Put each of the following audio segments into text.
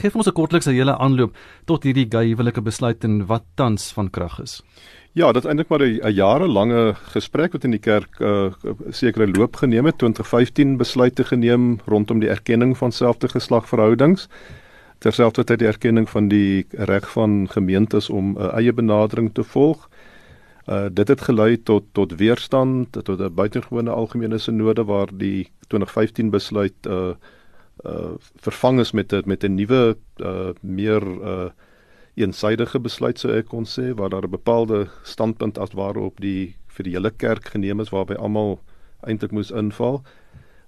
Geef ons 'n kortlikse hele aanloop tot hierdie huwelike besluit en wat tans van krag is. Ja, dit is eintlik maar 'n jarelange gesprek wat in die kerk 'n uh, sekere loop geneem het. 2015 besluite geneem rondom die erkenning van selfde geslagverhoudings. Terselfdertyd die erkenning van die reg van gemeentes om 'n uh, eie benadering te volg. Uh dit het gelei tot tot weerstand, tot 'n buitengewone algemene sinode waar die 2015 besluit uh uh vervang is met met 'n nuwe uh meer uh eensidedige besluit sou ek kon sê waar daar 'n bepaalde standpunt as waarop die vir die hele kerk geneem is waarby almal eintlik moes inval.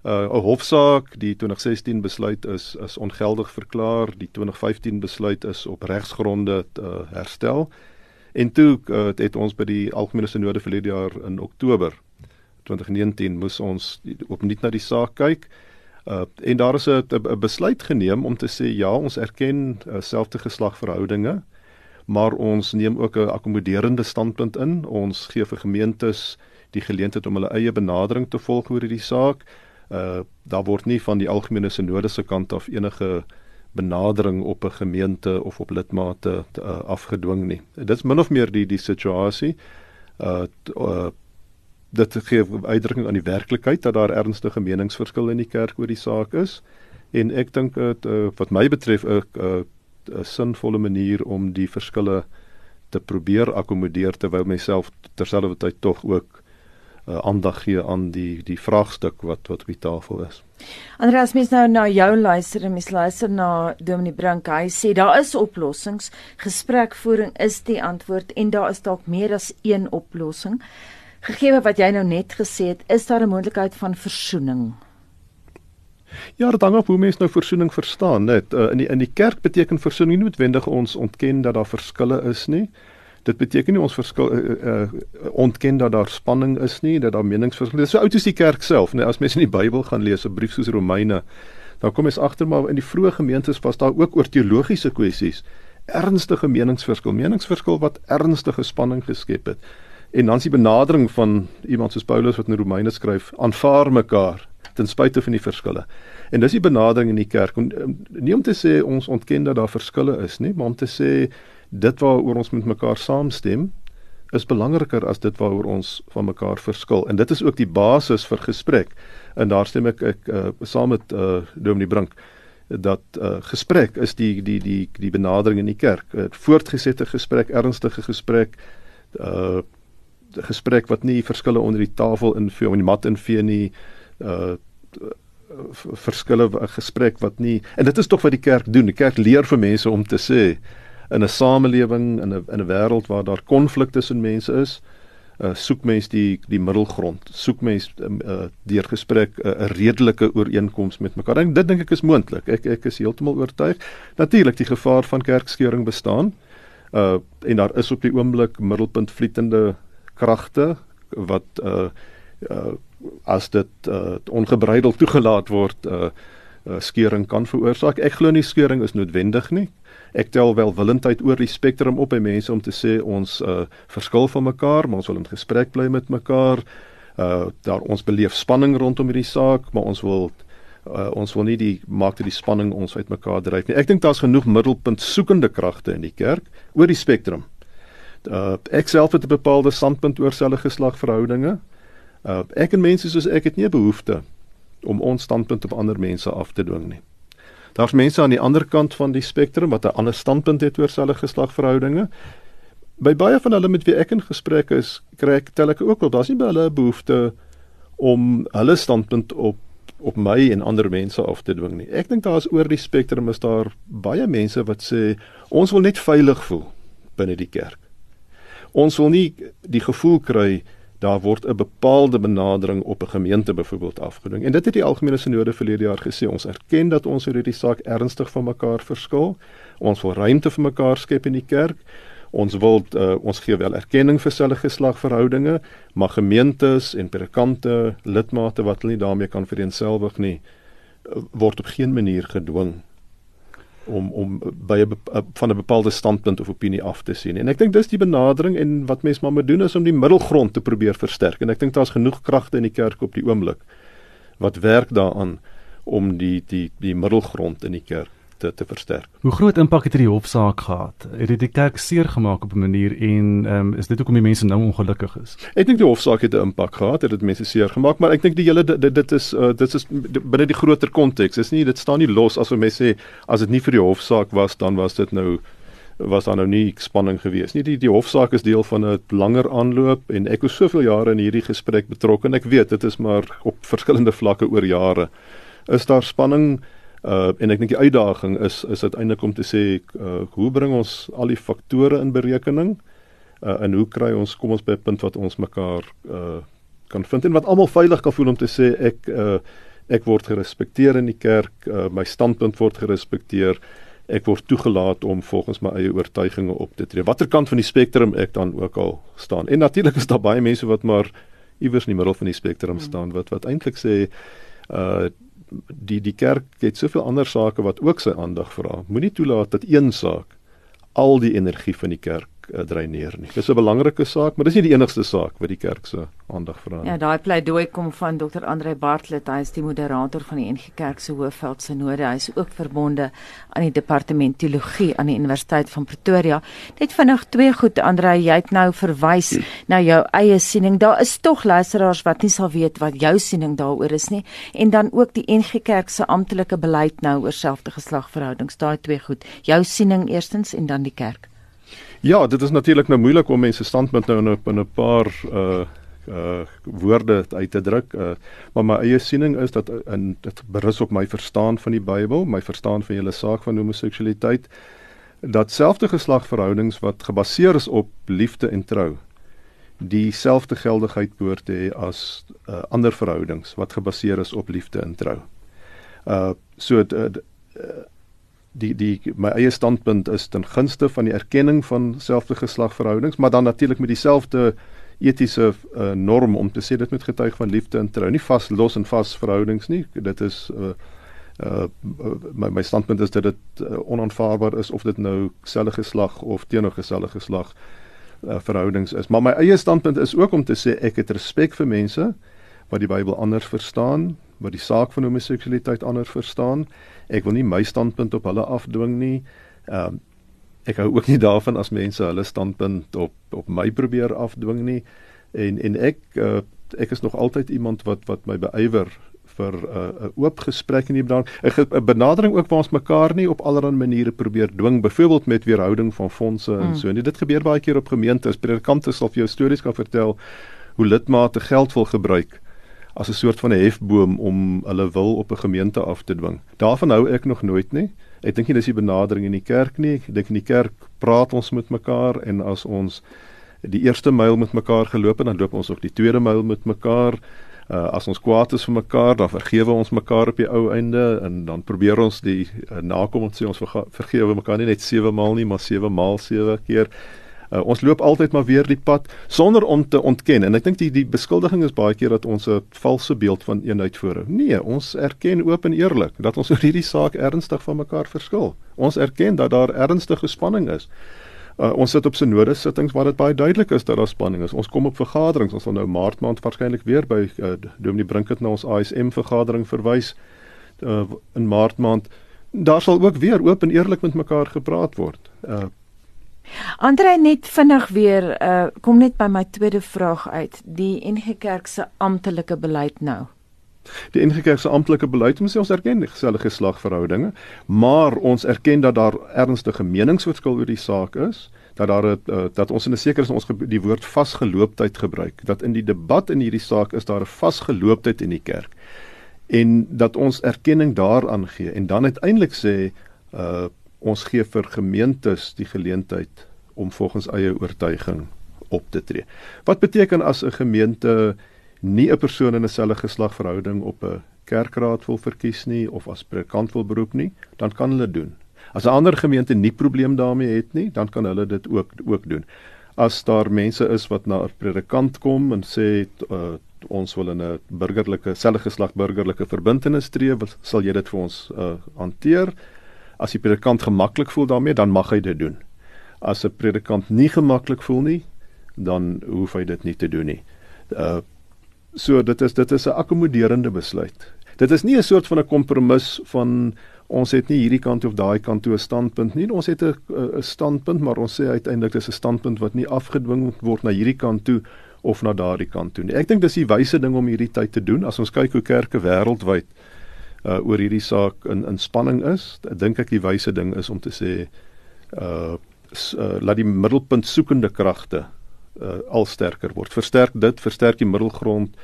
Uh 'n hofsaak, die 2016 besluit is is ongeldig verklaar, die 2015 besluit is op regsgronde uh, herstel. En toe uh, het ons by die algemene sinode verlede jaar in Oktober 2019 moes ons opnuut na die saak kyk. Uh en daar is 'n besluit geneem om te sê ja, ons erken uh, selfde geslagverhoudinge, maar ons neem ook 'n akkommoderende standpunt in. Ons gee vir gemeentes die geleentheid om hulle eie benadering te volg oor hierdie saak. Uh daar word nie van die algemene sinode se kant af enige benadering op 'n gemeente of op lidmate uh, afgedwing nie. Dit is min of meer die die situasie. Uh, uh dit gee uitdrukking aan die werklikheid dat daar ernstige meningsverskille in die kerk oor die saak is en ek dink dit uh, wat my betref 'n uh, 'n sinvolle manier om die verskille te probeer akkommodeer terwyl myself terselfdertyd tog ook uh, aandag gee aan die die vraagstuk wat wat op die tafel is. Andreas mens nou na jou luister en mens luister na Dominee Brink. Hy sê daar is oplossings. Gesprekvoering is die antwoord en daar is dalk meer as een oplossing. Gegee wat jy nou net gesê het, is daar 'n moontlikheid van versoening? Ja, dit hang af hoe mense nou versoening verstaan, net uh, in die in die kerk beteken versoening nie noodwendig ons ontken dat daar verskille is nie. Dit beteken nie ons verskil uh, uh, ontken dat daar spanning is nie, dat daar meningsverskille is. So oud is die kerk self, nee, as mense in die Bybel gaan lees, 'n brief soos Romeine, dan kom jy agter maar in die vroeë gemeentes was daar ook oor teologiese kwessies ernstige meningsverskil, meningsverskil wat ernstige spanning geskep het. En dan is die benadering van iemand soos Paulus wat in Romeine skryf, aanvaar mekaar ten spyte van die verskille. En dis die benadering in die kerk om nie om te sê ons ontken dat daar verskille is nie, maar om te sê dit waaroor ons met mekaar saamstem is belangriker as dit waaroor ons van mekaar verskil. En dit is ook die basis vir gesprek. En daar stem ek ek uh, saam met uh, Dominee Brink dat uh, gesprek is die die die die benadering in die kerk. 'n uh, Voortgesette gesprek, ernstige gesprek uh gesprek wat nie verskille onder die tafel invee of in die mat invee nie uh verskille 'n gesprek wat nie en dit is tog wat die kerk doen. Die kerk leer vir mense om te sê in 'n samelewing in 'n in 'n wêreld waar daar konflik tussen mense is uh soek mense die die middelgrond. Soek mense uh deur gesprek 'n uh, redelike ooreenkoms met mekaar. En dit dink ek is moontlik. Ek ek is heeltemal oortuig. Natuurlik die gevaar van kerkskeuring bestaan uh en daar is op die oomblik middelpunt vlietende kragte wat uh uh as dit uh ongebreideld toegelaat word uh, uh skeuring kan veroorsaak. Ek glo nie skeuring is noodwendig nie. Ek tel wel willendheid oor die spektrum op by mense om te sê ons uh verskil van mekaar, maar ons wil in gesprek bly met mekaar. Uh daar ons beleef spanning rondom hierdie saak, maar ons wil uh ons wil nie die maak dat die spanning ons uitmekaar dryf nie. Ek dink daar's genoeg middelpunt soekende kragte in die kerk oor die spektrum uh ek self het 'n bepaalde standpunt oor selle geslagverhoudinge. Uh ek en mense soos ek het nie behoefte om ons standpunt op ander mense af te dwing nie. Daar's mense aan die ander kant van die spektrum wat 'n ander standpunt het oor selle geslagverhoudinge. By baie van hulle met wie ek in gesprek is, kry ek tel ek ook wel daar's nie by hulle behoefte om hulle standpunt op op my en ander mense af te dwing nie. Ek dink daar is oor die spektrum is daar baie mense wat sê ons wil net veilig voel binne die kerk. Ons wil nie die gevoel kry daar word 'n bepaalde benadering op 'n gemeente byvoorbeeld afgedwing. En dit het die algemene sinode verlede jaar gesê. Ons erken dat ons oor hierdie saak ernstig van mekaar verskil. Ons wil ruimte vir mekaar skep in die kerk. Ons wil uh, ons gee wel erkenning vir selle geslagverhoudinge, maar gemeentes en predikante, lidmate wat hulle nie daarmee kan vereenselwig nie, uh, word op geen manier gedwing om om by 'n van 'n bepaalde standpunt of opinie af te sien. En ek dink dis die benadering en wat mense maar moet doen is om die middelgrond te probeer versterk. En ek dink daar's genoeg kragte in die kerk op die oomblik wat werk daaraan om die die die middelgrond in die kerk te te versterk. Hoe groot impak het hierdie hofsaak gehad? Het dit die kerk seer gemaak op 'n manier en ehm um, is dit hoekom die mense nou ongelukkig is? Ek dink die hofsaak het 'n impak gehad, het dit mense seer gemaak, maar ek dink die hele dit, dit is uh, dit is binne die groter konteks. Dis nie dit staan nie los as mense sê as dit nie vir die hofsaak was dan was dit nou was daar nou nie spanning gewees nie. Die die hofsaak is deel van 'n langer aanloop en ek was soveel jare in hierdie gesprek betrokke en ek weet dit is maar op verskillende vlakke oor jare. Is daar spanning uh en ek dink die uitdaging is is uiteindelik om te sê uh hoe bring ons al die faktore in berekening uh en hoe kry ons kom ons by 'n punt wat ons mekaar uh kan vind en wat almal veilig kan voel om te sê ek uh ek word gerespekteer in die kerk, uh, my standpunt word gerespekteer ek word toegelaat om volgens my eie oortuigings op te tree. Watter kant van die spektrum ek dan ook al staan. En natuurlik is daar baie mense wat maar iewers in die middel van die spektrum hmm. staan wat wat eintlik sê uh die die kerk het soveel ander sake wat ook sy aandag vra. Moenie toelaat dat een saak al die energie van die kerk uh, dreineer nie. Dis 'n belangrike saak, maar dis nie die enigste saak wat die kerk se aandag vra nie. Ja, daai pleidooi kom van Dr. Andre Bartlett, hy is die moderator van die NG Kerk se Hoofveld Synode. Hy is ook verbonde aan die departement teologie aan die Universiteit van Pretoria. Net vinnig twee goed Andre, jy het nou verwys na jou eie siening. Daar is tog luisteraars wat nie sal weet wat jou siening daaroor is nie en dan ook die NG Kerk se amptelike beleid nou oor selfde geslagverhoudings. Daai twee goed. Jou siening eerstens en dan die kerk. Ja, dit is natuurlik nou moeilik om mense standpunt nou in 'n paar uh uh woorde uit te druk. Uh maar my eie siening is dat in dit berus op my verstaan van die Bybel, my verstaan van julle saak van homoseksualiteit dat selfde geslagverhoudings wat gebaseer is op liefde en trou dieselfde geldigheid behoort te hê as uh, ander verhoudings wat gebaseer is op liefde en trou. Uh so uh, uh die die my eie standpunt is ten gunste van die erkenning van selfde geslagverhoudings, maar dan natuurlik met dieselfde etiese uh, norm om te sê dit moet getuig van liefde en trou, nie vas los en vas verhoudings nie. Dit is uh, uh my my standpunt is dat dit uh, onaanvaarbaar is of dit nou selfde geslag of teenoorgestelde geslag uh, verhoudings is. Maar my eie standpunt is ook om te sê ek het respek vir mense wat die Bybel anders verstaan, wat die saak van homoseksualiteit anders verstaan. Ek wil nie my standpunt op hulle afdwing nie. Ehm um, ek hou ook nie daarvan as mense hulle standpunt op op my probeer afdwing nie. En en ek uh, ek is nog altyd iemand wat wat my beywer vir 'n uh, oop gesprek in die benadering 'n benadering ook waar ons mekaar nie op allerlei maniere probeer dwing byvoorbeeld met weerhouding van fondse en mm. so en dit gebeur baie keer op gemeentes predikante sal vir jou stories kan vertel hoe lidmate geld wil gebruik as 'n soort van 'n hefboom om hulle wil op 'n gemeente af te dwing. Daarvan hou ek nog nooit nie. Ek dink nie dis die benadering in die kerk nie. Ek dink in die kerk praat ons met mekaar en as ons die eerste myl met mekaar geloop het, dan loop ons ook die tweede myl met mekaar. Uh, as ons kwaad is vir mekaar, dan vergewe ons mekaar op die ou einde en dan probeer ons die uh, nakom om sê ons vergewe mekaar nie net 7 maal nie, maar 7 maal 7 keer. Uh, ons loop altyd maar weer die pad sonder om te ontken en ek dink die die beskuldiging is baie keer dat ons 'n valse beeld van eenheid voorhou. Nee, ons erken oop en eerlik dat ons oor hierdie saak ernstig van mekaar verskil. Ons erken dat daar ernstige spanning is. Uh, ons sit op synode sittings waar dit baie duidelik is dat daar spanning is. Ons kom op vergaderings. Ons sal nou Maart maand waarskynlik weer by uh, Dominee Brinkert na ons ASM vergadering verwys uh, in Maart maand. Daar sal ook weer oop en eerlik met mekaar gepraat word. Uh, Andre net vinnig weer uh kom net by my tweede vraag uit. Die NG Kerk se amptelike beleid nou. Die NG Kerk se amptelike beleid moet sê ons erken die gesellige geslagverhoudinge, maar ons erken dat daar ernstige meningsverskil oor die saak is dat daar het, uh, dat ons in 'n sekere sin ons die woord vasgelooptheid gebruik dat in die debat in hierdie saak is daar 'n vasgelooptheid in die kerk en dat ons erkenning daaraan gee en dan uiteindelik sê uh ons gee vir gemeentes die geleentheid om volgens eie oortuiging op te tree. Wat beteken as 'n gemeente nie 'n persoon in 'n selfe geslagverhouding op 'n kerkraad wil verkies nie of as predikant wil beroep nie, dan kan hulle doen. As 'n ander gemeente nie probleem daarmee het nie, dan kan hulle dit ook ook doen. As daar mense is wat na 'n predikant kom en sê uh, ons wil in 'n burgerlike selfe geslag burgerlike verbintenis tree, sal jy dit vir ons uh, hanteer? As die predikant gemaklik voel daarmee, dan mag hy dit doen. As 'n predikant nie gemaklik voel nie, dan hoef hy dit nie te doen nie. Uh so dit is dit is 'n akkommoderende besluit. Dit is nie 'n soort van 'n kompromis van ons het nie hierdie kant of daai kant toe 'n standpunt nie. Ons het 'n 'n standpunt, maar ons sê uiteindelik dis 'n standpunt wat nie afgedwing word na hierdie kant toe of na daardie kant toe nie. Ek dink dis die wyse ding om hierdie tyd te doen. As ons kyk hoe kerke wêreldwyd uh oor hierdie saak in in spanning is, dink ek die wyse ding is om te sê uh, uh laat die middelpunt soekende kragte uh al sterker word. Versterk dit, versterk die middelgrond,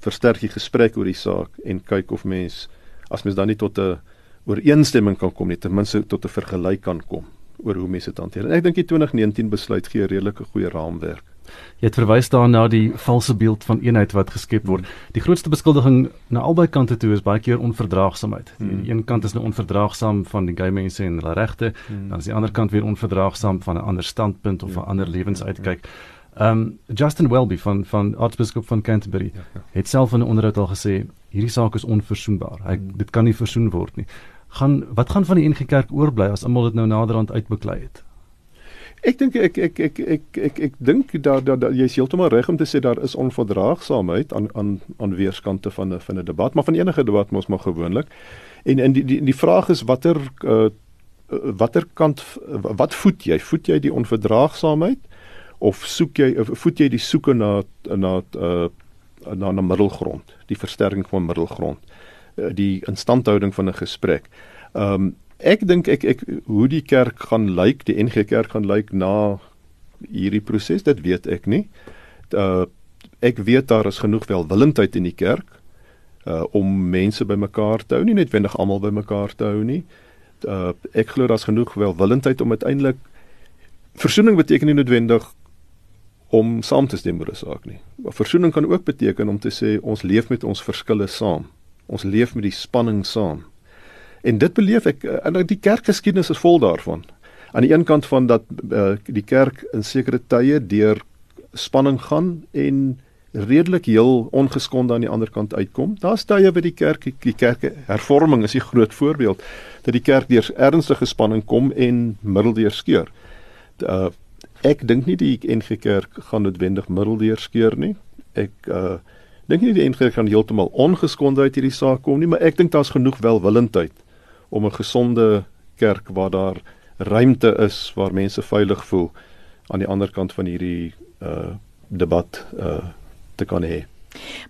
versterk die gesprek oor die saak en kyk of mens as mens dan nie tot 'n ooreenstemming kan kom nie, ten minste tot 'n vergelyk kan kom oor hoe mense dit hanteer. En ek dink die 2019 besluit gee 'n redelike goeie raamwerk. Jy het verwys daarna die valse beeld van eenheid wat geskep word. Die grootste beskuldiging na albei kante toe is baie keer onverdraagsaamheid. Hmm. Die een kant is nou onverdraagsaam van die gay mense en hulle regte, hmm. dan is die ander kant weer onverdraagsaam van 'n ander standpunt of 'n ja. ander lewensuitkyk. Ehm um, Justin Welby van van Archbishop van Canterbury ja, ja. het self in 'n onderhoud al gesê hierdie saak is onverzoenbaar. Hy hmm. dit kan nie versoen word nie. Gaan wat gaan van die NG Kerk oorbly as almal dit nou naderhand uitbeklei het? Ek dink ek ek ek ek ek ek dink daar daar jy's heeltemal reg om te sê daar is onverdraagsaamheid aan aan aan weerskante van 'n van 'n debat, maar van enige debat mos maar gewoonlik. En in die die die vraag is watter uh, watter kant wat voed jy? Voed jy die onverdraagsaamheid of soek jy of voed jy die soeke na na uh, na 'n middelgrond, die versterking van middelgrond, uh, die instandhouding van 'n gesprek. Ehm um, Ek dink ek ek hoe die kerk gaan lyk, die NG Kerk gaan lyk na hierdie proses, dit weet ek nie. Uh ek weet daar is genoeg welwillendheid in die kerk uh om mense bymekaar te hou, nie noodwendig almal bymekaar te hou nie. Uh ek glo daar's genoeg welwillendheid om uiteindelik versoening beteken nie noodwendig om saam te stem oor 'n saak nie. Versoening kan ook beteken om te sê ons leef met ons verskille saam. Ons leef met die spanning saam. En dit beleef ek in eh, die kerkgeskiedenis is vol daarvan. Aan die een kant van dat uh, die kerk in sekere tye deur spanning gaan en redelik heel ongeskonde aan die ander kant uitkom. Daar's tye by die kerk, die kerke hervorming is 'n groot voorbeeld dat die kerk deur ernstige spanning kom en middeldeur skeur. Uh, ek dink nie die NG Kerk gaan noodwendig middeldeur skeur nie. Ek uh dink nie die NG Kerk gaan heeltemal ongeskonde uit hierdie saak kom nie, maar ek dink daar's genoeg welwillendheid om 'n gesonde kerk waar daar ruimte is waar mense veilig voel aan die ander kant van hierdie uh debat uh te kan hê.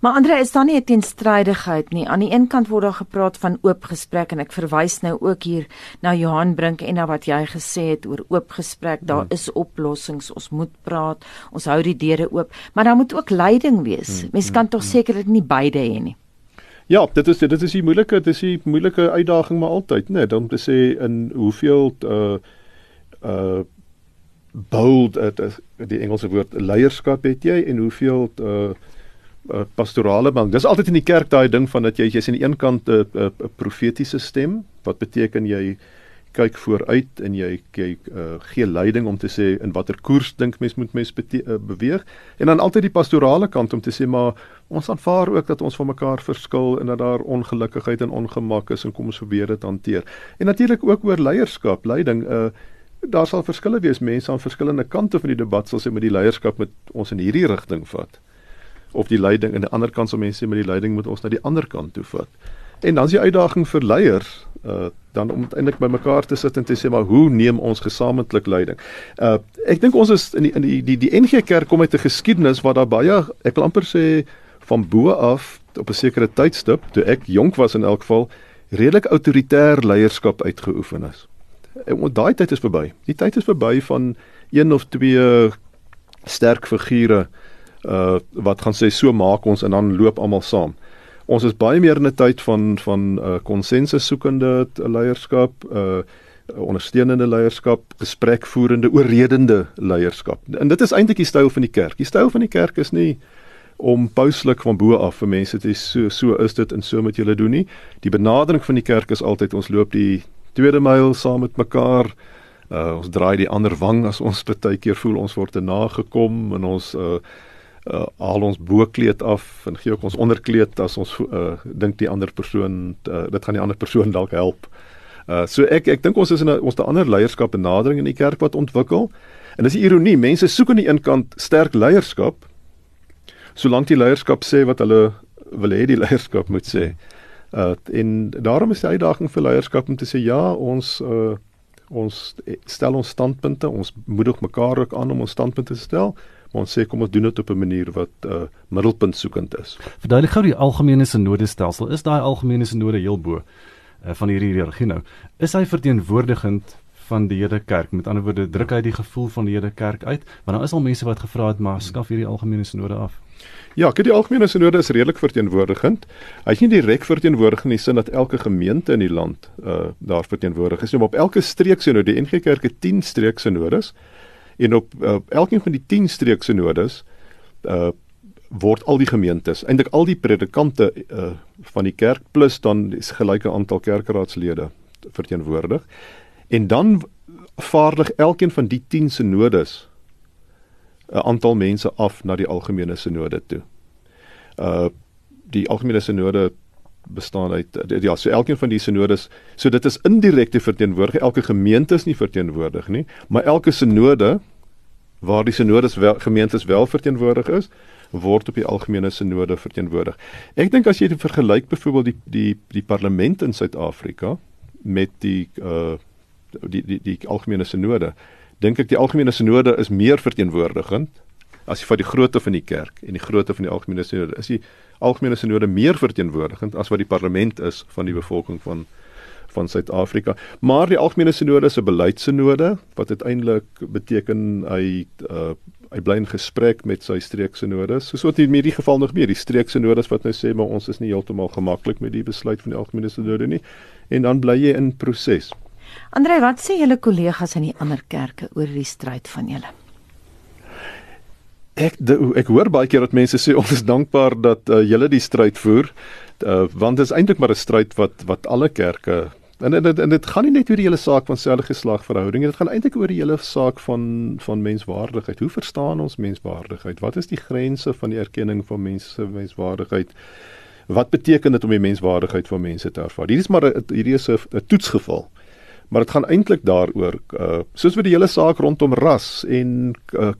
Maar Andre, is daar nie 'n teenstrydigheid nie? Aan die een kant word daar gepraat van oop gesprek en ek verwys nou ook hier na Johan Brink en na wat jy gesê het oor oop gesprek. Daar hmm. is oplossings. Ons moet praat. Ons hou die deure oop, maar daar moet ook leiding wees. Hmm. Mens hmm. kan tog hmm. sekerlik nie beide hê nie. Ja, dit is dit is die moeilike, dit is die moeilike uitdaging maar altyd, né, nee, om te sê in hoeveel uh uh bold uh, die Engelse woord leierskap het jy en hoeveel uh, uh pastorale bank. Dis altyd in die kerk daai ding van dat jy jy's aan die een kant 'n uh, uh, profetiese stem wat beteken jy kyk vooruit en jy kyk uh, gee leiding om te sê in watter koers dink mens moet mens uh, beweeg. En dan altyd die pastorale kant om te sê maar ons aanvaar ook dat ons van mekaar verskil en dat daar ongelukkigheid en ongemak is en kom ons probeer dit hanteer. En natuurlik ook oor leierskap leiding uh, daar sal verskille wees. Mense aan verskillende kante van die debat sal sê met die leierskap met ons in hierdie rigting vat. Of die leiding aan die ander kant sal mense sê met die leiding moet ons na die ander kant toe vat En dan is die uitdaging vir leiers uh dan om eintlik by mekaar te sit en te sê maar hoe neem ons gesamentlik leiding. Uh ek dink ons is in die in die die, die NG Kerk kom uit 'n geskiedenis waar daar baie ek wil amper sê van bo af op 'n sekere tydstip toe ek jonk was in elk geval redelik autoritair leierskap uitgeoefen is. En daai tyd is verby. Die tyd is verby van een of twee sterk figure uh wat gaan sê so maak ons en dan loop almal saam ons is baie meer in 'n tyd van van uh, konsensus soekende leierskap, uh ondersteunende leierskap, gesprekvoerende, oorredende leierskap. En dit is eintlik die styl van die kerk. Die styl van die kerk is nie om pauslik van bo af vir mense te so so is dit en so moet julle doen nie. Die benadering van die kerk is altyd ons loop die tweede myl saam met mekaar. Uh ons draai die ander wang as ons baie keer voel ons word te nagekom en ons uh uh, haal ons bokleed af en gee ook ons onderkleed as ons uh, dink die ander persoon uh, dit gaan die ander persoon dalk help. Uh, so ek ek dink ons is in 'n ons 'n ander leierskap benadering in die kerk wat ontwikkel. En dis 'n ironie, mense soek aan die een kant sterk leierskap solank die leierskap sê wat hulle wil hê die leierskap moet sê. Uh en daarom is die uitdaging vir leierskap om te sê ja, ons uh ons stel ons standpunte, ons moedig mekaar ook aan om ons standpunte te stel, maar ons sê kom ons doen dit op 'n manier wat uh middelpunt soekend is. Verduidelik gou die algemene sinode stelsel. Is daai algemene sinode heel bo uh, van hierdie regie nou? Is hy verteenwoordigend van die hele kerk? Met ander woorde, druk hy die gevoel van die hele kerk uit? Want daar is al mense wat gevra het, maar skaf hierdie algemene sinode af. Ja, kyk die algemene sinode is redelik verteenwoordigend. Hy is nie direk verteenwoordig in die sin dat elke gemeente in die land uh daar verteenwoordig is nie, maar op elke streek sinode, die NG Kerk het 10 streek sinodes. En op uh, elkeen van die 10 streekse nodes uh word al die gemeentes, eintlik al die predikante uh van die kerk plus dan is gelyke aantal kerkraadslede verteenwoordig. En dan vaardig elkeen van die 10 sinodes 'n aantal mense af na die algemene sinode toe. Uh die algemene sinode bestaan uit ja so elkeen van die sinodes so dit is indirekte verteenwoordiging elke gemeente is nie verteenwoordig nie maar elke sinode waar die sinodes wel gemeentes wel verteenwoordig is word op die algemene sinode verteenwoordig. Ek dink as jy vergelyk byvoorbeeld die die die parlement in Suid-Afrika met die uh die die die algemene sinode, dink ek die algemene sinode is meer verteenwoordigend as jy van die grootte van die kerk en die grootte van die algemene sinode. Is die algemene sinode meer verteenwoordigend as wat die parlement is van die bevolking van van Suid-Afrika. Maar die algemene sinode is 'n beleidsinode wat uiteindelik beteken hy uh, hy bly in gesprek met sy streeksinodes. Soos wat in hierdie geval nog meer die streeksinodes wat nou sê maar ons is nie heeltemal gemaklik met die besluit van die algemene sinode nie en dan bly jy in proses. Andre, wat sê julle kollegas in die ander kerke oor die stryd van julle? Ek ek hoor baie keer dat mense sê ons is dankbaar dat uh, julle die stryd voer. Uh, want dit is eintlik maar 'n stryd wat wat alle kerke En en, en dit gaan nie net oor die hele saak van selfe geslagverhoudinge, dit gaan eintlik oor die hele saak van van menswaardigheid. Hoe verstaan ons menswaardigheid? Wat is die grense van die erkenning van mense se menswaardigheid? Wat beteken dit om die menswaardigheid van mense te ervaar? Hierdie is maar 'n hierdie is 'n toetsgeval. Maar dit gaan eintlik daaroor uh soos vir die hele saak rondom ras en uh,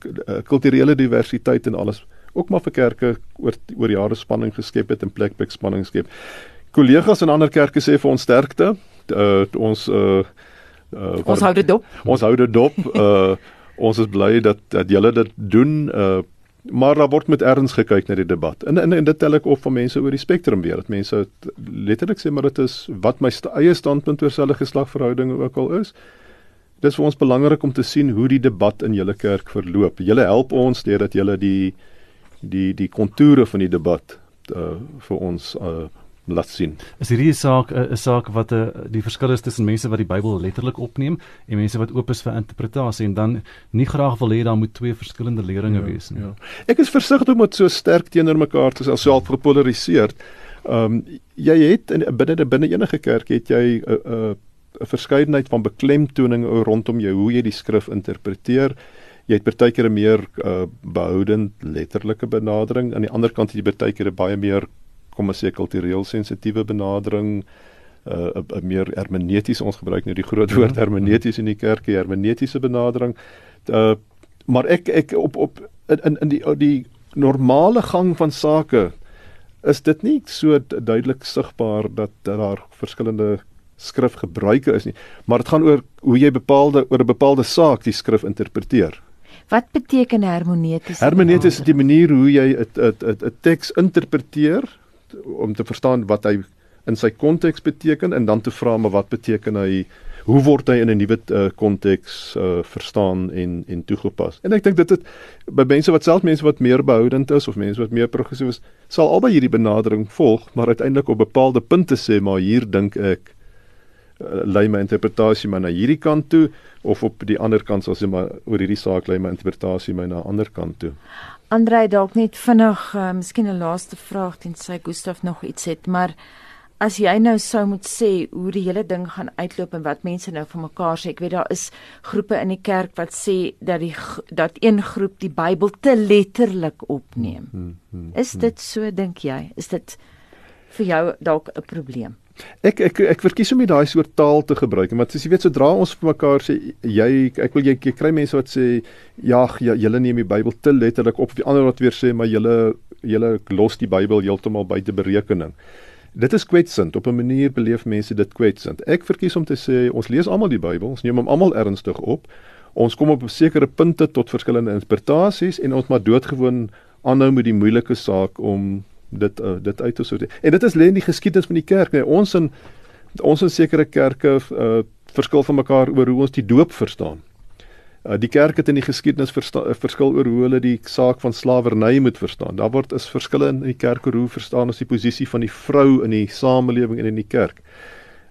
kulturele diversiteit en alles ook maar vir kerke oor oor jare spanning geskep het en plek by spanning skep. Kollegas in ander kerke sê vir ons sterkte uh, ons uh, uh, ons hou dit dop. Ons hou dit dop. Uh, ons is bly dat dat julle dit doen. Uh, maar daar word met erns gekyk na die debat. En, en en dit tel ek op van mense oor die spektrum weer. Dat mense letterlik sê maar dit is wat my st eie standpunt oor selfe geslagverhoudinge ook al is. Dit is vir ons belangrik om te sien hoe die debat in julle kerk verloop. Julle help ons deurdat julle die die die konture van die debat uh, vir ons uh, laat sien. Is hierdie saak 'n saak wat 'n uh, die verskil is tussen mense wat die Bybel letterlik opneem en mense wat oop is vir interpretasie en dan nie graag wil hê daar moet twee verskillende leringe ja, wees nie. Ja. Ek is versigtig om dit so sterk teenoor mekaar te self gepolariseer. Ehm um, jy het in binne binne enige kerk het jy 'n uh, 'n uh, 'n verskeidenheid van beklemtoning rondom jou hoe jy die skrif interpreteer. Jy het partykeer 'n meer uh, behoudend letterlike benadering, aan die ander kant het jy partykeer 'n baie meer kom ons sê kultureel sensitiewe benadering uh 'n meer hermeneuties ons gebruik nou die groot woord mhm. hermeneuties in die kerk die hermeneutiese benadering uh maar ek ek op op in in die die normale gang van sake is dit nie so duidelik sigbaar dat, dat daar verskillende skrifgebruike is nie maar dit gaan oor hoe jy bepaalde oor 'n bepaalde saak die skrif interpreteer Wat beteken hermeneuties? Hermeneuties is die manier hoe jy 'n 'n 'n teks interpreteer om te verstaan wat hy in sy konteks beteken en dan te vra maar wat beteken hy hoe word hy in 'n nuwe uh, konteks uh, verstaan en en toegepas. En ek dink dit het by mense wat self mense wat meer behoudend is of mense wat meer progressief is, sal albei hierdie benadering volg, maar uiteindelik op bepaalde punte sê maar hier dink ek uh, lei my interpretasie maar na hierdie kant toe of op die ander kant sal sê maar oor hierdie saak lei my interpretasie my na 'n ander kant toe. Andrei dalk net vinnig, uh, miskien 'n laaste vraag tensy Gustaf nog iets het, maar as jy nou sou moet sê hoe die hele ding gaan uitloop en wat mense nou van mekaar sê, ek weet daar is groepe in die kerk wat sê dat die dat een groep die Bybel te letterlik opneem. Hmm, hmm, hmm, is dit so dink jy? Is dit vir jou dalk 'n probleem? Ek ek ek verkies om nie daai soort taal te gebruik nie, maar as jy weet sodra ons vir mekaar sê jy ek wil jy, jy kry mense wat sê ja, ja julle neem die Bybel te letterlik op, die ander wat weer sê maar julle julle los die Bybel heeltemal buite berekening. Dit is kwetsend op 'n manier beleef mense dit kwetsend. Ek verkies om te sê ons lees almal die Bybel, ons neem hom almal ernstig op. Ons kom op sekere punte tot verskillende interpretasies en ons maar doodgewoon aanhou met die moeilike saak om dit uh, dit uit te sorteer. En dit is lê in die geskiedenis van die kerk. Nee, ons in ons in sekere kerke uh, verskil van mekaar oor hoe ons die doop verstaan. Uh, die kerk het in die geskiedenis uh, verskil oor hoe hulle die saak van slawerny moet verstaan. Daar word is verskille in die kerk oor hoe verstaan ons die posisie van die vrou in die samelewing en in die kerk.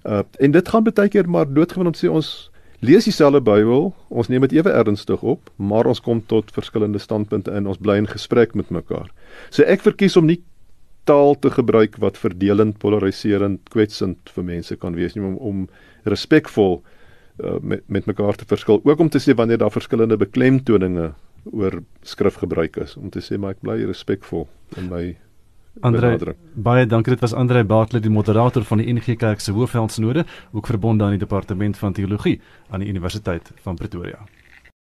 Uh en dit gaan baie keer maar doodgewoon om sê ons lees dieselfde Bybel, ons neem dit ewe ernstig op, maar ons kom tot verskillende standpunte in ons bly in gesprek met mekaar. So ek verkies om nie taal te gebruik wat verdelend, polariserend, kwetsend vir mense kan wees nie om, om respekvol uh, met met mekaar te verskil. Ook om te sê wanneer daar verskillende beklemtoninge oor skrifgebruik is om te sê maar ek bly respekvol in my Andre baie dankie. Dit was Andre Bartlett die moderator van die NG Kerk se Hoofveldsnode ook verbonde aan die departement van teologie aan die Universiteit van Pretoria